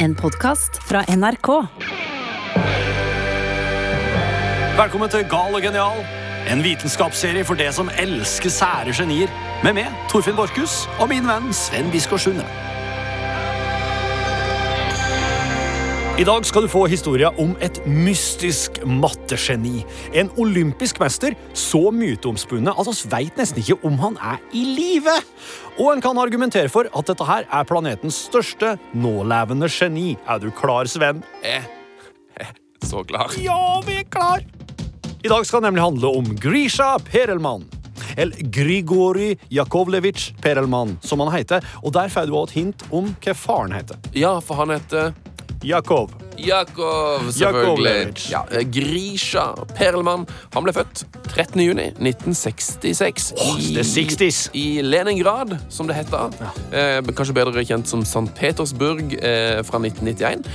En podkast fra NRK. Velkommen til Gal og genial, en vitenskapsserie for det som elsker sære genier. Med meg, Torfinn Borchhus, og min venn Sven Biskår Sunde. I dag skal du få historia om et mystisk mattegeni. En olympisk mester så myteomspunnet at oss veit nesten ikke om han er i live. Og en kan argumentere for at dette her er planetens største nålevende geni. Er du klar, Sven? Eh, eh, så klar. Ja, vi er klar! I dag skal det nemlig handle om Grisha Perelman. Eller Grigori Jakovlevitsj Perelman, som han heter. Og der får du også et hint om hva faren heter. Ja, for han heter Jakov. Jakov, selvfølgelig. Ja, eh, Grisha Perelman. Han ble født 13. juni 1966 Åh, det er 60s. i Leningrad, som det heter. Eh, kanskje bedre kjent som St. Petersburg eh, fra 1991.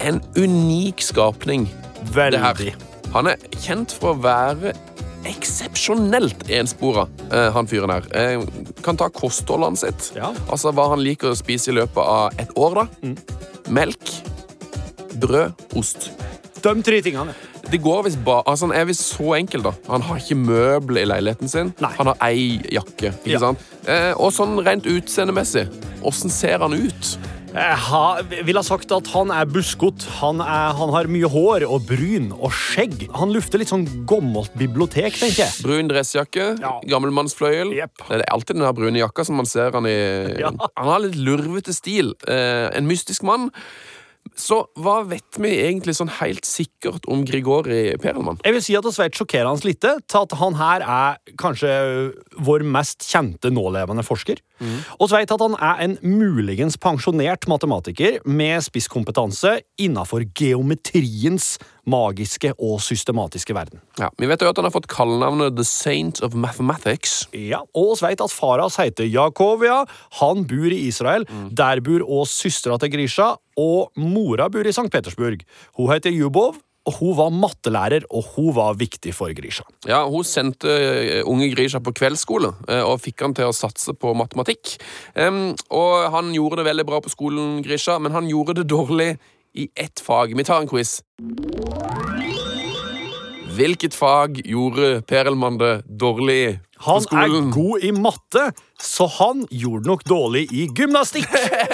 En unik skapning. det her. Veldig. Han er kjent for å være eksepsjonelt enspora, eh, han fyren her. Eh, kan ta kostholdet sitt. Ja. Altså hva han liker å spise i løpet av et år. da. Mm. Melk, brød, ost. De tre tingene. Det går hvis ba altså, Han er visst så enkel, da. Han har ikke møbler i leiligheten sin. Nei. Han har ei jakke. ikke Ja. sant? Eh, og sånn rent utseendemessig, åssen ser han ut? Jeg ha, vil ha sagt at han er buskot. Han, er- han har mye hår og bryn og skjegg. Han lufter litt sånn gammelt bibliotek, tenker jeg. Brun dressjakke, Ja. gammelmannsfløyel. Yep. Det er alltid den brune jakka som man ser han i Ja. Han har litt lurvete stil. Eh, en mystisk mann. Så hva vet vi egentlig sånn helt sikkert om Grigori Perelmann? Jeg vil si at vi vet sjokkerende lite til at han her er kanskje vår mest kjente nålevende forsker. Vi vet at han er en muligens pensjonert matematiker med spisskompetanse innenfor geometriens magiske og systematiske verden. Ja, vi vet jo at han har fått kallenavnet The Saint of Mathematics. Ja, Og vi vet at fara hans heter Jakovia. Han bor i Israel. Der bor også søstera til Grisha, og mora bor i St. Petersburg. Hun heter Jubov, og hun var mattelærer, og hun var viktig for Grisha. Ja, Hun sendte eh, unge Grisha på kveldsskole eh, og fikk han til å satse på matematikk. Em, og Han gjorde det veldig bra på skolen, Grisha, men han gjorde det dårlig i ett fag. Vi tar en quiz. Hvilket fag gjorde Perelmann det dårlig på skolen? Han er god i matte, så han gjorde nok dårlig i gymnastikk.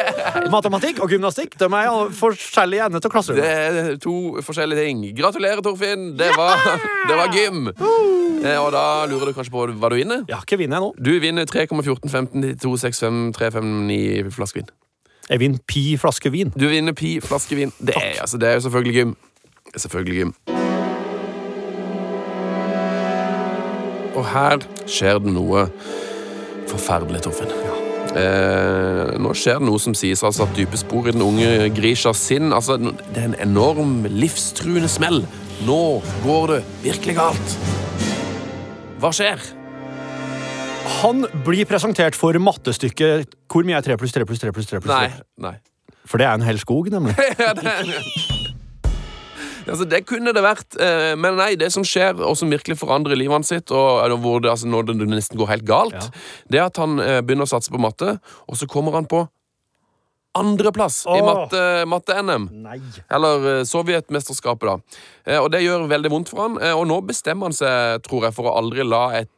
Matematikk og gymnastikk de er forskjellige ender til klasserommet. Det er to forskjellige ting. Gratulerer, Torfinn. Det var, det var gym. Eh, Og da lurer du kanskje på hva du vinner? Ja, hva vinner jeg nå? Du vinner 3,1415 265 359 flaske vin. Jeg vinner pi flaske vin. Du vinner pi flaske vin. Det er, altså, det er jo selvfølgelig gym. Selvfølgelig gym. Og her skjer det noe forferdelig, Torfinn. Eh, nå skjer det noe som sies altså, at dype spor i den unge Grishas sinn. Altså, det er en enorm livstruende smell. Nå går det virkelig galt. Hva skjer? Han blir presentert for mattestykket Hvor mye er 3 pluss 3 pluss 3 pluss 3 pluss 3? Nei. nei. For det er en hel skog, nemlig. ja, det, altså, det kunne det vært, eh, men nei, det som skjer, og som virkelig forandrer livet hans sitt, og hvor det, altså, når det nesten går helt galt, Ja. det er at han eh, begynner å satse på matte, og så kommer han på andreplass i matte- matte-NM. Nei. Eller eh, Sovjetmesterskapet, da. Eh, Og det gjør veldig vondt for han. eh, Og nå bestemmer han seg, tror jeg, for å aldri la et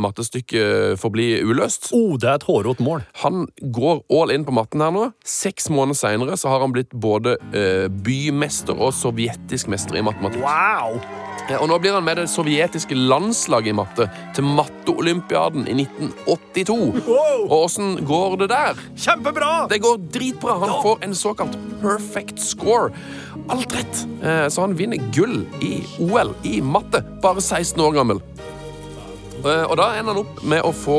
mattestykke forbli uløst. Oh, det er et hårete mål. Han går all in på matten her nå. Seks måneder seinere har han blitt både uh, bymester og sovjetisk mester i matematikk. Wow! Eh, Og nå blir han med det sovjetiske landslaget i matte til matteolympiaden i 1982. Wow! Og åssen går det der? Kjempebra! Det går dritbra. Han får en såkalt perfect score. Alt rett. Eh, Så han vinner gull i OL i matte, bare 16 år gammel. Eh, Og da ender han opp med å få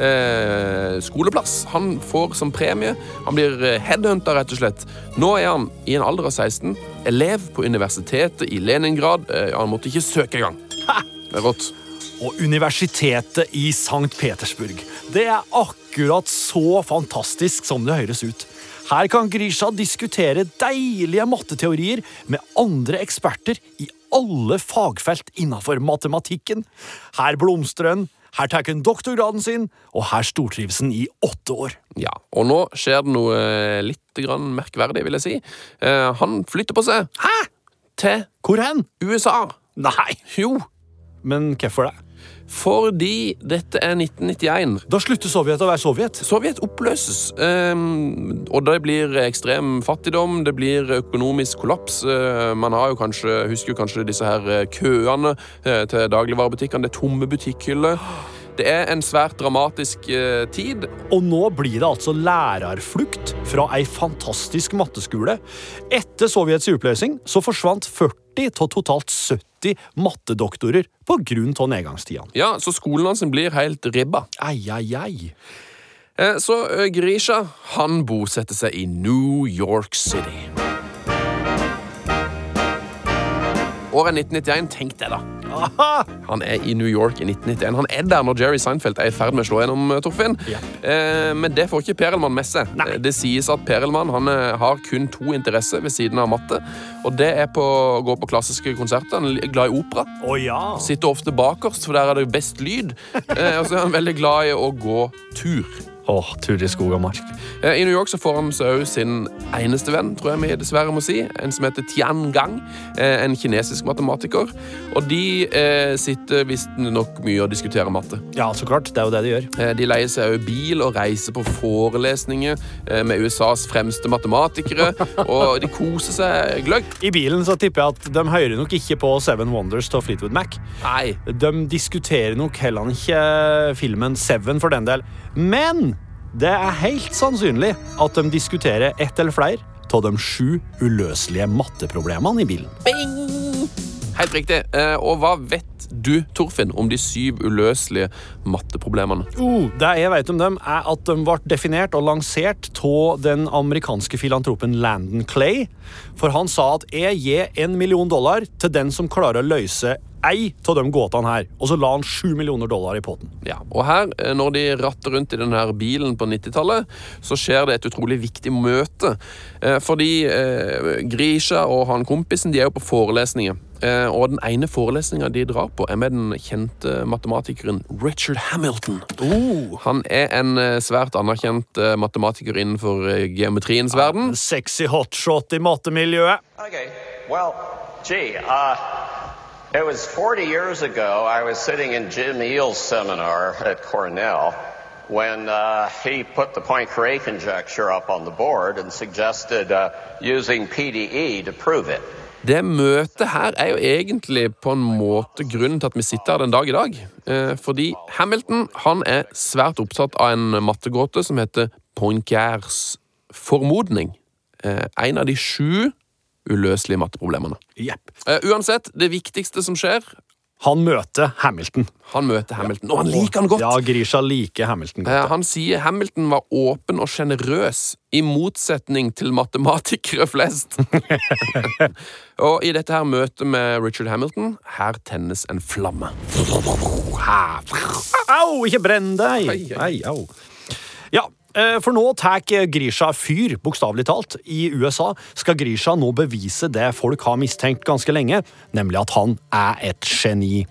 eh, skoleplass. Han får som premie Han blir headhunter, rett og slett. Nå er han i en alder av 16 elev på universitetet i Leningrad. Eh, han måtte ikke søke engang. Det er rått. Og universitetet i St. Petersburg. Det er akkurat så fantastisk som det høres ut. Her kan Grisha diskutere deilige matteteorier med andre eksperter i alle fagfelt innenfor matematikken. Her blomstrer han, her tar han doktorgraden sin, og her stortrives han i åtte år. Ja, og nå skjer det noe eh, litt grann merkverdig, vil jeg si. Eh, han flytter på seg. Hæ? Til Hvor hen? USA. Nei, Jo, men hvorfor det? Fordi dette er 1991. Da slutter Sovjet å være Sovjet. Sovjet oppløses, ehm, og det blir ekstrem fattigdom, det blir økonomisk kollaps. Eh, man har jo kanskje, husker jo kanskje disse her eh, køene eh, til dagligvarebutikkene, det er tomme butikkhyller. Det er en svært dramatisk eh, tid. Og nå blir det altså lærerflukt fra ei fantastisk matteskole. Etter Sovjets oppløsning så forsvant 40 av totalt 70 mattedoktorer på grunn av nedgangstidene. Ja, Så skolen hans blir helt ribba. Ei, ei, ei. Eh, Så eh, Grisha han bosetter seg i New York City. Året 1991, tenk det, da. Aha! Han er i New York i 1991. Han er der når Jerry Seinfeld er i ferd med å slå gjennom, eh, Torfinn. Ja. Eh, men det får ikke Perelmann med seg. Nei. Eh, Det sies at Perelmann han har kun to interesser ved siden av matte. Og det er på å gå på klassiske konserter. Han er glad i opera. Oh, ja. Sitter ofte bakerst, for der er det best lyd. Eh, og så er han veldig glad i å gå tur. Åh, tur i skog og mark. Eh, I New York så får han seg også sin eneste venn, tror jeg vi dessverre må si. En som heter Tian Gang. eh, En kinesisk matematiker. Og de eh, sitter visstnok mye og diskuterer matte. Ja, så klart. Det er jo det de gjør. Eh, De leier seg også bil og reiser på forelesninger eh, med USAs fremste matematikere. Og de koser seg gløgg. I bilen så tipper jeg at de hører nok ikke på Seven Wonders av Fleetwood Mac. Nei. De diskuterer nok heller ikke filmen Seven for den del. Men det er helt sannsynlig at de diskuterer ett eller flere av de sju uløselige matteproblemene i bilen. Bing! Helt riktig. Eh, Og hva vet du, Torfinn, om de syv uløselige matteproblemene? Oh, det jeg vet om dem, er at de ble definert og lansert av den amerikanske filantropen Landon Clay. For han sa at jeg gir en million dollar til den som klarer å løse ei av de gåtene her. Og så la han sju millioner dollar i potten. Ja, og her, eh, når de ratter rundt i denne bilen på 90-tallet, så skjer det et utrolig viktig møte. Eh, Fordi eh, Grisha og han kompisen de er jo på forelesninger. Og den ene forelesninga de drar på, er med den kjente matematikeren Richard Hamilton. Han er en svært anerkjent matematiker innenfor geometriens verden. Sexy hotshot i mattemiljøet. Okay. Well, gee, uh, it was 40 years ago. I was sitting in Jim Eel's seminar at Cornell when uh, he put the Poincare conjecture up on the board and suggested uh, using PDE to prove it. Det møtet her er jo egentlig på en måte grunnen til at vi sitter her den dag i dag. Eh, fordi Hamilton han er svært opptatt av en mattegåte som heter Poincares formodning. Eh, en av de sju uløselige matteproblemene. Yep. Uh, uansett, det viktigste som skjer Han møter Hamilton. Han møter Hamilton, og han liker han godt. Ja, Grisha liker Hamilton godt. Uh. Han sier Hamilton var åpen og sjenerøs, i motsetning til matematikere flest. og i dette her møtet med Richard Hamilton, her tennes en flamme. Au, ikke brenn deg! Ai, au. Eh, for nå tar Grisha fyr, bokstavelig talt. I USA skal Grisha nå bevise det folk har mistenkt ganske lenge, nemlig at han er et geni.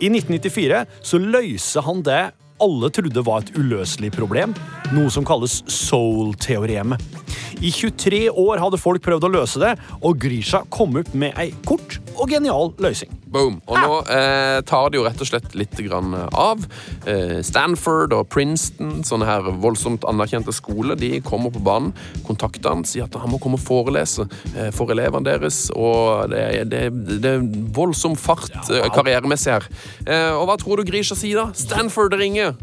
I 1994 så løser han det alle trodde var et uløselig problem, noe som kalles soul-teoremet. I 23 år hadde folk prøvd å løse det, og Grisha kom opp med ei kort og genial løsning. Boom. Og nå eh, tar det jo rett og slett litt grann av. Eh, Stanford og Princeton, sånne her voldsomt anerkjente skoler, de kommer på banen, kontakter han, sier at han må komme og forelese eh, for elevene deres. Og det, det, det er voldsom fart eh, karrieremessig her. Eh, og hva tror du Grisha sier da? Stanford ringer.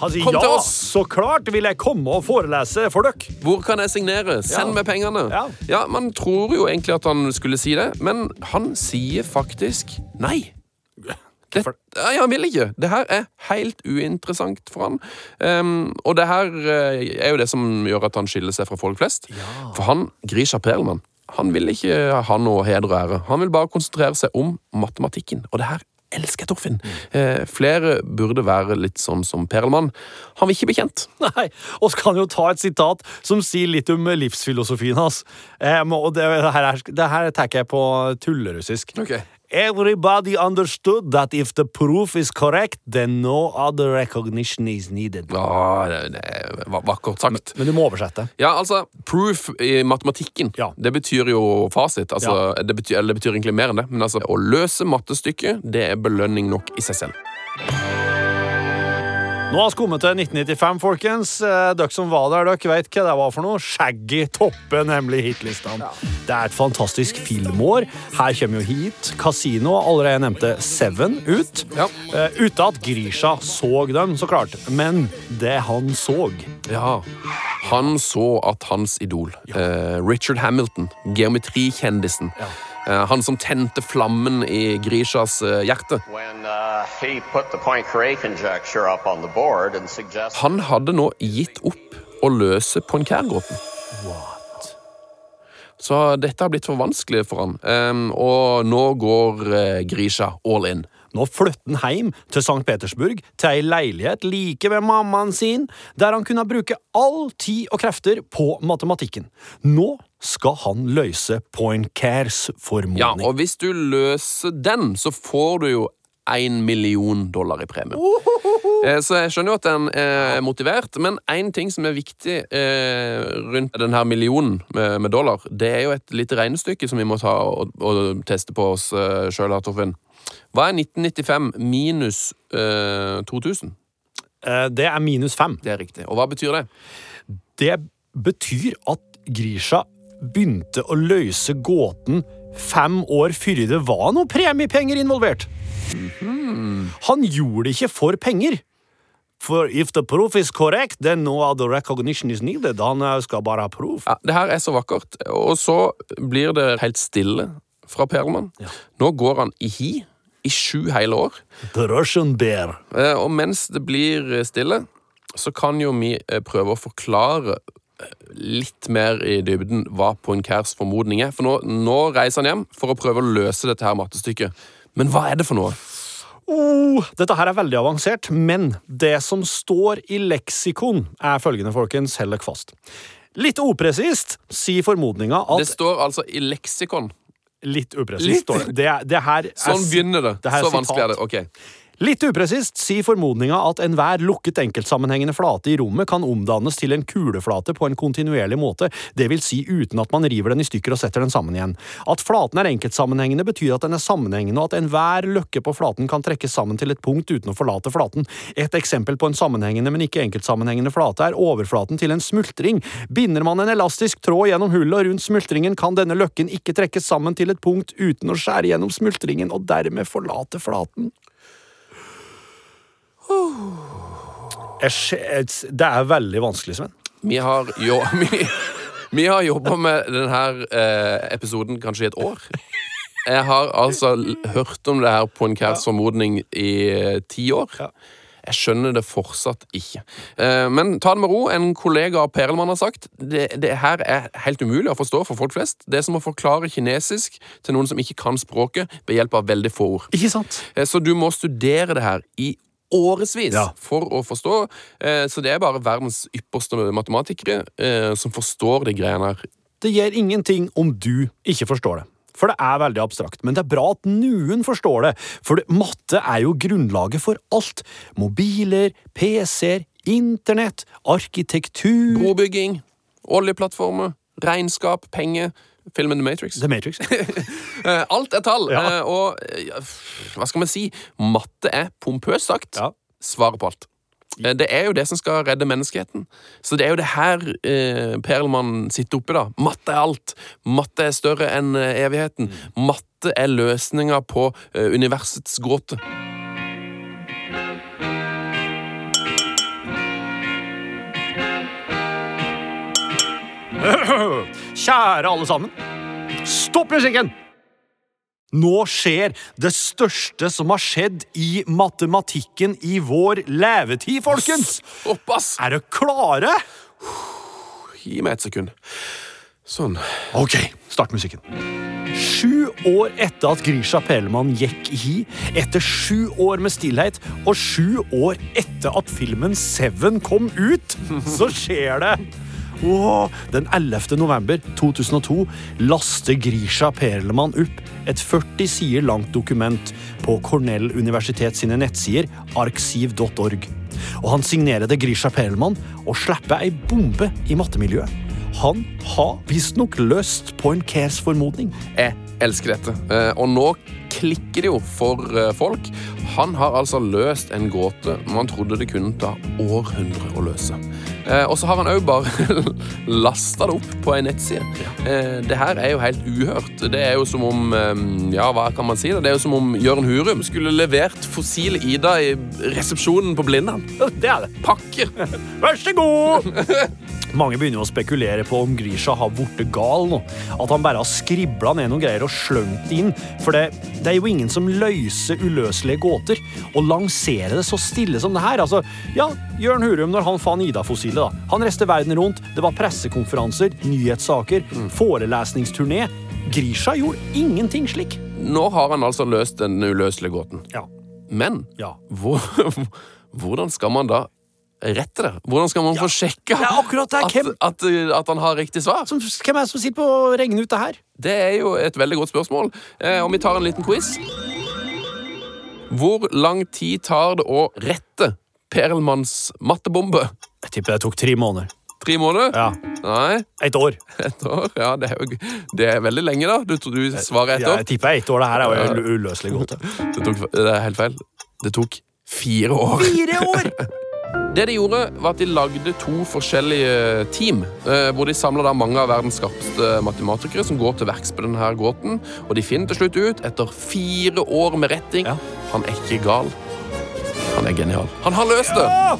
Han sier Kom ja, så klart vil jeg komme og forelese for dere. Hvor kan jeg signere? Send Ja. meg pengene. Ja. Man tror jo egentlig at han skulle si det, men han sier faktisk nei. Det, nei, han vil ikke. Det her er helt uinteressant for han. Um, og det her eh, er jo det som gjør at han skiller seg fra folk flest. For han, Grisha Perlman, han vil ikke ha noe heder og ære. Han vil bare konsentrere seg om matematikken. Og det her elsker Torfinn. Eh, flere burde være litt sånn som Perlmann. Han vil ikke bli kjent. Nei, og så kan jo ta et sitat som sier litt om livsfilosofien hans. Eh, og det, det her, er- det her tenker jeg på tullerussisk. Ok. Everybody understood that if the proof is correct, then no other recognition is needed. Ja, det, det var vakkert sagt. Men du må oversette. Ja, altså, proof i matematikken, Ja. det betyr jo fasit. Altså, det, betyr, eller det betyr egentlig mer enn det. Men altså, å løse mattestykket, det er belønning nok i seg selv. Nå har vi kommet til 1995, folkens. Eh, Dere som var der, dere vet hva det var for noe. Shaggy topper nemlig hitlistene. Det er et fantastisk filmår. Her kommer jo Heat, Casino allerede nevnte Seven ut. Ja. Eh, uten at Grisha så dem, så klart. Men det han så Ja, han så at hans idol, eh, Richard Hamilton, geometrikjendisen, han som tente flammen i Grishas hjerte, When han hadde nå gitt opp å løse Poincare-gåten. Så dette har blitt for vanskelig for han, um, og nå går uh, Grisha all in. Nå flytter han hjem til St. Petersburg, til ei leilighet like ved mammaen sin, der han kunne bruke all tid og krefter på matematikken. Nå skal han løse Poincares formodning. Ja, og hvis du løser den, så får du jo én million dollar i premie. Eh, Så jeg skjønner jo at den er motivert, men én ting som er viktig eh, rundt denne millionen med, dollar, det er jo et lite regnestykke som vi må ta og, og teste på oss sjøl, Torfinn. Hva er 1995 minus eh, 2000? Eh, Det er minus fem. Det er riktig. Og hva betyr det? Det betyr at Grisha begynte å løse gåten fem år før det var noe premiepenger involvert. Han gjorde det ikke for penger. For if the proof is correct, then no other recognition is needed. Han skal bare ha proof. Ja, det her er så vakkert. Og så blir det helt stille fra Perlmann. Nå går han i hi i sju hele år. The Russian bear. Eh, Og mens det blir stille, så kan jo vi eh, prøve å forklare litt mer i dybden hva Poincares formodning er. For nå, nå reiser han hjem for å prøve å løse dette her mattestykket. Men hva er det for noe? Oh, dette her er veldig avansert, men det som står i leksikon, er følgende, folkens. Hold dere fast. Litt upresist sier formodninga at Det står altså i leksikon. Litt upresist står det. Det, det her er Sånn begynner det. det Så vanskelig er det. Ok. Litt upresist sier formodninga at enhver lukket enkeltsammenhengende flate i rommet kan omdannes til en kuleflate på en kontinuerlig måte, det vil si uten at man river den i stykker og setter den sammen igjen. At flaten er enkeltsammenhengende betyr at den er sammenhengende, og at enhver løkke på flaten kan trekkes sammen til et punkt uten å forlate flaten. Et eksempel på en sammenhengende, men ikke enkeltsammenhengende flate er overflaten til en smultring. Binder man en elastisk tråd gjennom hullet og rundt smultringen, kan denne løkken ikke trekkes sammen til et punkt uten å skjære gjennom smultringen og dermed forlate flaten. Det er veldig vanskelig, Sven. Vi har, jo, vi, vi har jobba med denne eh, episoden kanskje i et år. Jeg har altså hørt om det her på en Kærs formodning i eh, ti år. Jeg skjønner det fortsatt ikke. Eh, men ta det med ro. En kollega av Perelmann har sagt det, det her er helt umulig å forstå for folk flest. Det er som å forklare kinesisk til noen som ikke kan språket ved hjelp av veldig få ord. Ikke sant? Eh, Så du må studere det her i årevis Ja. for å forstå. Eh, Så det er bare verdens ypperste matematikere eh, som forstår de greiene her. Det gjør ingenting om du ikke forstår det. For det er veldig abstrakt, men det er bra at noen forstår det. For matte er jo grunnlaget for alt. Mobiler, PC-er, internett, arkitektur Brobygging, oljeplattformer, regnskap, penger, filmen The Matrix. The Matrix. Eh, Alt er tall. Ja. eh, Og hva skal man si? Matte er pompøst sagt Ja. svaret på alt. Eh, Det er jo det som skal redde menneskeheten. Så det er jo det her eh, Perlmann sitter oppe, da. Matte er alt. Matte er større enn evigheten. evigheten. Matte er løsninga på eh, universets gåte. Kjære alle sammen. Stopp musikken! Nå skjer det største som har skjedd i matematikken i vår levetid, folkens! ass Er dere klare? Gi meg et sekund. Sånn. Ok, start musikken. Sju år etter at Grisha Perlemann gikk i hi, etter sju år med stillhet, og sju år etter at filmen Seven kom ut, så skjer det. Åh, den 11. november 2002 laster Grisha Perlemann opp et 40 sider langt dokument på Cornell universitet sine nettsider arksiv.org. Og han signerer det Grisha Perlemann og slipper ei bombe i mattemiljøet. Han har visstnok løst Point Cares formodning. Jeg elsker dette. Eh, Og nå klikker det jo for eh, folk. Han har altså løst en gåte man trodde det kunne ta århundrer å løse. Eh, Og så har han òg bare lasta det opp på ei nettside. Eh, Det her er jo helt uhørt. Det er jo som om Ja, hva kan man si? Det Det er jo som om Jørn Hurum skulle levert fossile Ida i resepsjonen på Blindern. Det er det. Pakker! Vær så god! Mange begynner å spekulere på om Grisha har blitt gal nå. At han bare har skribla ned noen greier og slengt inn. For det, det er jo ingen som løser uløselige gåter. Og lanserer det så stille som det her. Altså, ja, Jørn Hurum når han fant Ida-fossilet. da. Han reiste verden rundt. Det var pressekonferanser, nyhetssaker, forelesningsturné. Grisha gjorde ingenting slik. Nå har han altså løst den uløselige gåten. Ja. Men Ja. hvor, hvordan skal man da rette det? Hvordan skal man få sjekka akkurat det. at, Hvem- at, at han har riktig svar? Som, hvem er det som sitter på å regne ut det her? Det er jo et veldig godt spørsmål. Eh, om vi tar en liten quiz. Hvor lang tid tar det å rette Perelmanns mattebombe? Jeg tipper det tok tre måneder. Tre måneder? Ja. Nei, Et år. Et år? Ja, det er jo det er veldig lenge, da. Du, du svarer ett Ja, år. jeg tipper ett år. Det her er jo uløselig godt. Det, tok, det er helt feil. Det tok fire år. Fire år! Det de gjorde, var at de lagde to forskjellige team. eh, Hvor de samla mange av verdens skarpeste matematikere som går til verks på denne gåten. Og de finner til slutt ut, etter fire år med retting, Ja. han er ikke gal. Han er genial. Han har løst det!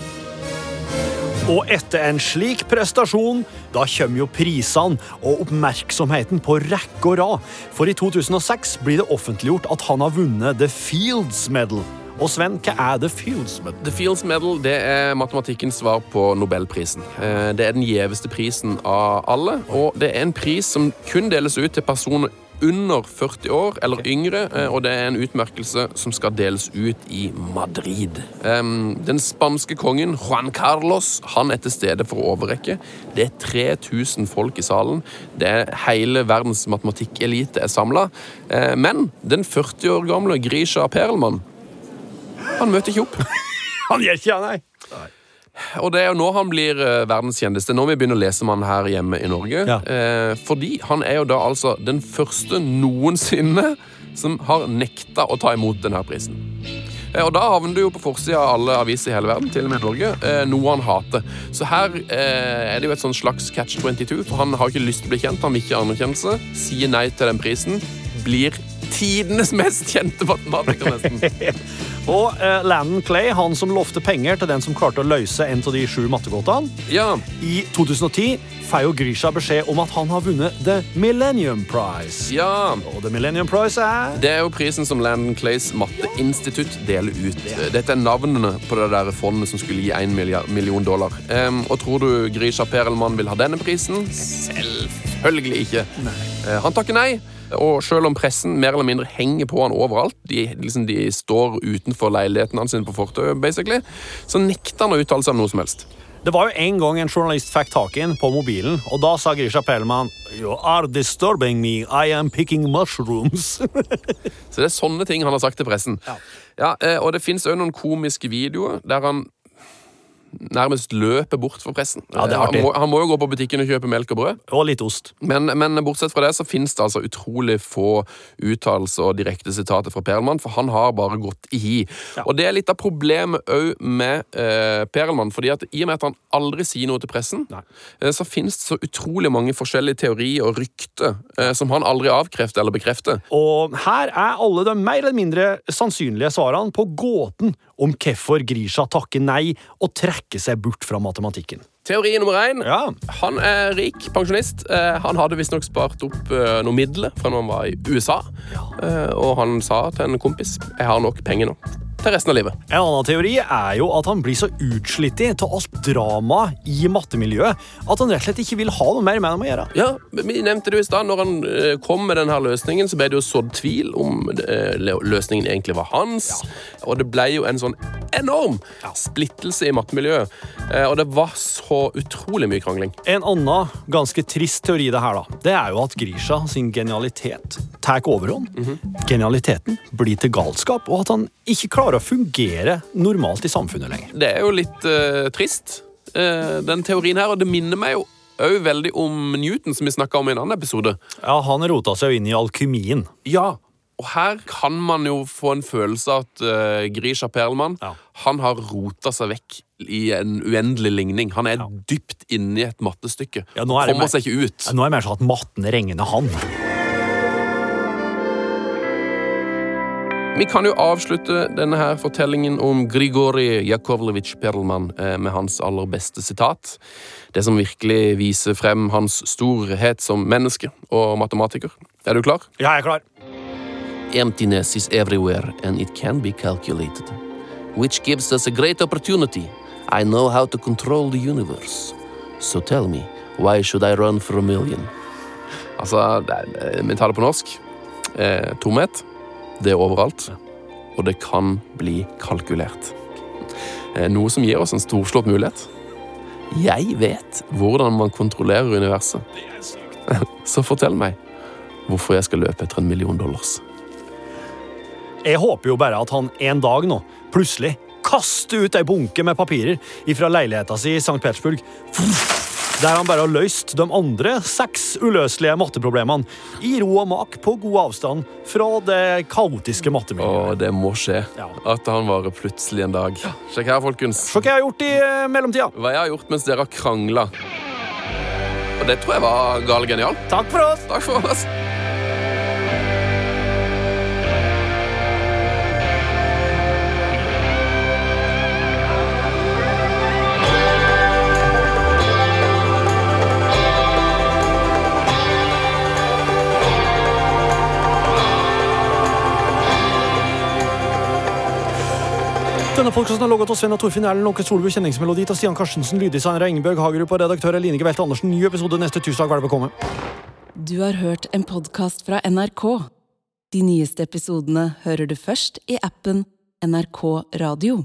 Og etter en slik prestasjon, da kommer jo prisene og oppmerksomheten på rekke og rad. For i 2006 blir det offentliggjort at han har vunnet The Fields Medal. Og Sven, hva er The Fields Medal? The Fields Medal det er matematikkens svar på Nobelprisen. Eh, Det er den gjeveste prisen av alle, og det er en pris som kun deles ut til personer under 40 år eller yngre, eh, og det er en utmerkelse som skal deles ut i Madrid. Den spanske kongen Juan Carlos han er til stede for å overrekke. Det er 3000 folk i salen. Det er Hele verdens matematikkelite er samla. Men den 40 år gamle Grisha Perelmann han møter ikke opp. Han gjør ikke det, nei. Og det er jo nå han blir eh, verdenskjendis. Det er nå vi begynner å lese om han her hjemme i Norge. Ja. Eh, fordi han er jo da altså den første noensinne som har nekta å ta imot denne prisen. Eh, og da havner du jo på forsida av alle aviser i hele verden, til og med Norge, eh, noe han hater. Så her eh, er det jo et sånn slags catch 22, for han har ikke lyst til å bli kjent, han vil ikke anerkjennelse, sier nei til den prisen, blir tidenes mest kjente matematiker, nesten. Og eh, Landon Clay, han som lovte penger til den som klarte å løse en av de sju mattegåtene, Ja, i 2010 får jo Grisha beskjed om at han har vunnet The Millennium Prize. ja. Og The Millennium Prize er Det er jo prisen som Landon Clays matteinstitutt deler ut. Dette er navnene på det der fondet som skulle gi 1 million dollar. Um, og tror du Grisha Perelmann vil ha denne prisen? Selvfølgelig ikke. Eh, han takker nei. Og selv om pressen mer eller mindre henger på han overalt, de, liksom, de står utenfor leiligheten hans på fortauet, basically, så nekter han å uttale seg om noe som helst. Det var jo en gang en journalist fikk tak i ham på mobilen, og da sa Grisha Perlman You are disturbing me. I am picking mushrooms. Så det er sånne ting han har sagt til pressen. Ja. ja og det fins òg noen komiske videoer der han nærmest løper bort for pressen. Ja, det er artig. han, må, han må jo gå på butikken og kjøpe melk og brød. og litt ost. Men, men bortsett fra det så finnes det altså utrolig få uttalelser og direkte sitater fra Perelmann, for han har bare gått i hi. Og det er litt av problemet òg med eh, Perelmann, fordi at i og med at han aldri sier noe til pressen, eh, så finnes det så utrolig mange forskjellige teorier og rykter eh, som han aldri avkrefter eller bekrefter. Og her er alle de mer eller mindre sannsynlige svarene på gåten om hvorfor Grisha takker nei og trekker seg bort fra matematikken. Teori nummer én. Ja. Han er rik pensjonist. Eh, Han hadde visstnok spart opp eh, noen midler fra når han var i USA. ja. Og han sa til en kompis jeg har nok penger nå. Til resten av livet. En annen teori er jo at han blir så utslitt av alt drama i mattemiljøet at han rett og slett ikke vil ha noe mer med dem å gjøre. Ja, Vi nevnte det jo i stad. Når han eh, kom med denne løsningen, så ble det jo sådd tvil om eh, løsningen egentlig var hans. Og det ble jo en sånn enorm splittelse i mattemiljøet. Eh, og det var så utrolig mye krangling. En annen ganske trist teori det her da, det er jo at Grisha sin genialitet tar overhånd. Genialiteten blir til galskap, og at han ikke klarer å fungere normalt i samfunnet lenger. Det er jo litt uh, trist, uh, den teorien her. Og det minner meg jo òg veldig om Newton, som vi snakka om i en annen episode. Ja, Han rota seg jo inn i alkymien. Ja, og her kan man jo få en følelse av at uh, Grisha Perlman Ja. han har rota seg vekk i en uendelig ligning. Han er Ja. dypt inne i et mattestykke. Ja, er Kommer mer- seg ikke ut. Nå er det mer sånn at matten regner han. Vi kan jo avslutte denne her fortellingen om Grigorij Jakovlevitsj Perlman eh, med hans aller beste sitat. Det som virkelig viser frem hans storhet som menneske og matematiker. Er du klar? Ja, jeg er klar. Emptiness is everywhere, and it can be calculated. Which gives us a great opportunity. I know how to control the universe. So tell me, why should I run for a million? Altså, er- vi tar det på norsk. Eh, tomhet, det er overalt. Og det kan bli kalkulert. Eh, noe som gir oss en storslått mulighet. Jeg vet hvordan man kontrollerer universet. Så fortell meg hvorfor jeg skal løpe etter en million dollars. Jeg håper jo bare at han en dag nå plutselig kaster ut ei bunke med papirer fra leiligheta si i St. Petersburg. Der han bare har løst de andre seks uløselige matteproblemene i ro og mak på god avstand fra det kaotiske mattemiljøet. Å, det må skje. Ja. At han varer plutselig en dag. Sjekk her, folkens. Sjekk hva jeg har gjort i eh, mellomtida. Hva jeg har gjort mens dere har krangla. Og det tror jeg var gal genialt. Takk for oss! Takk for oss. Denne har logget av Sven og Torfinn Erlend Åke Solbu, kjenningsmelodi til Stian Karstensen, lyddesigner av Hagerup og redaktør Eline Gevelte Andersen. Ny episode neste tirsdag. Vær velkommen. Du har hørt en podkast fra NRK. De nyeste episodene hører du først i appen NRK Radio.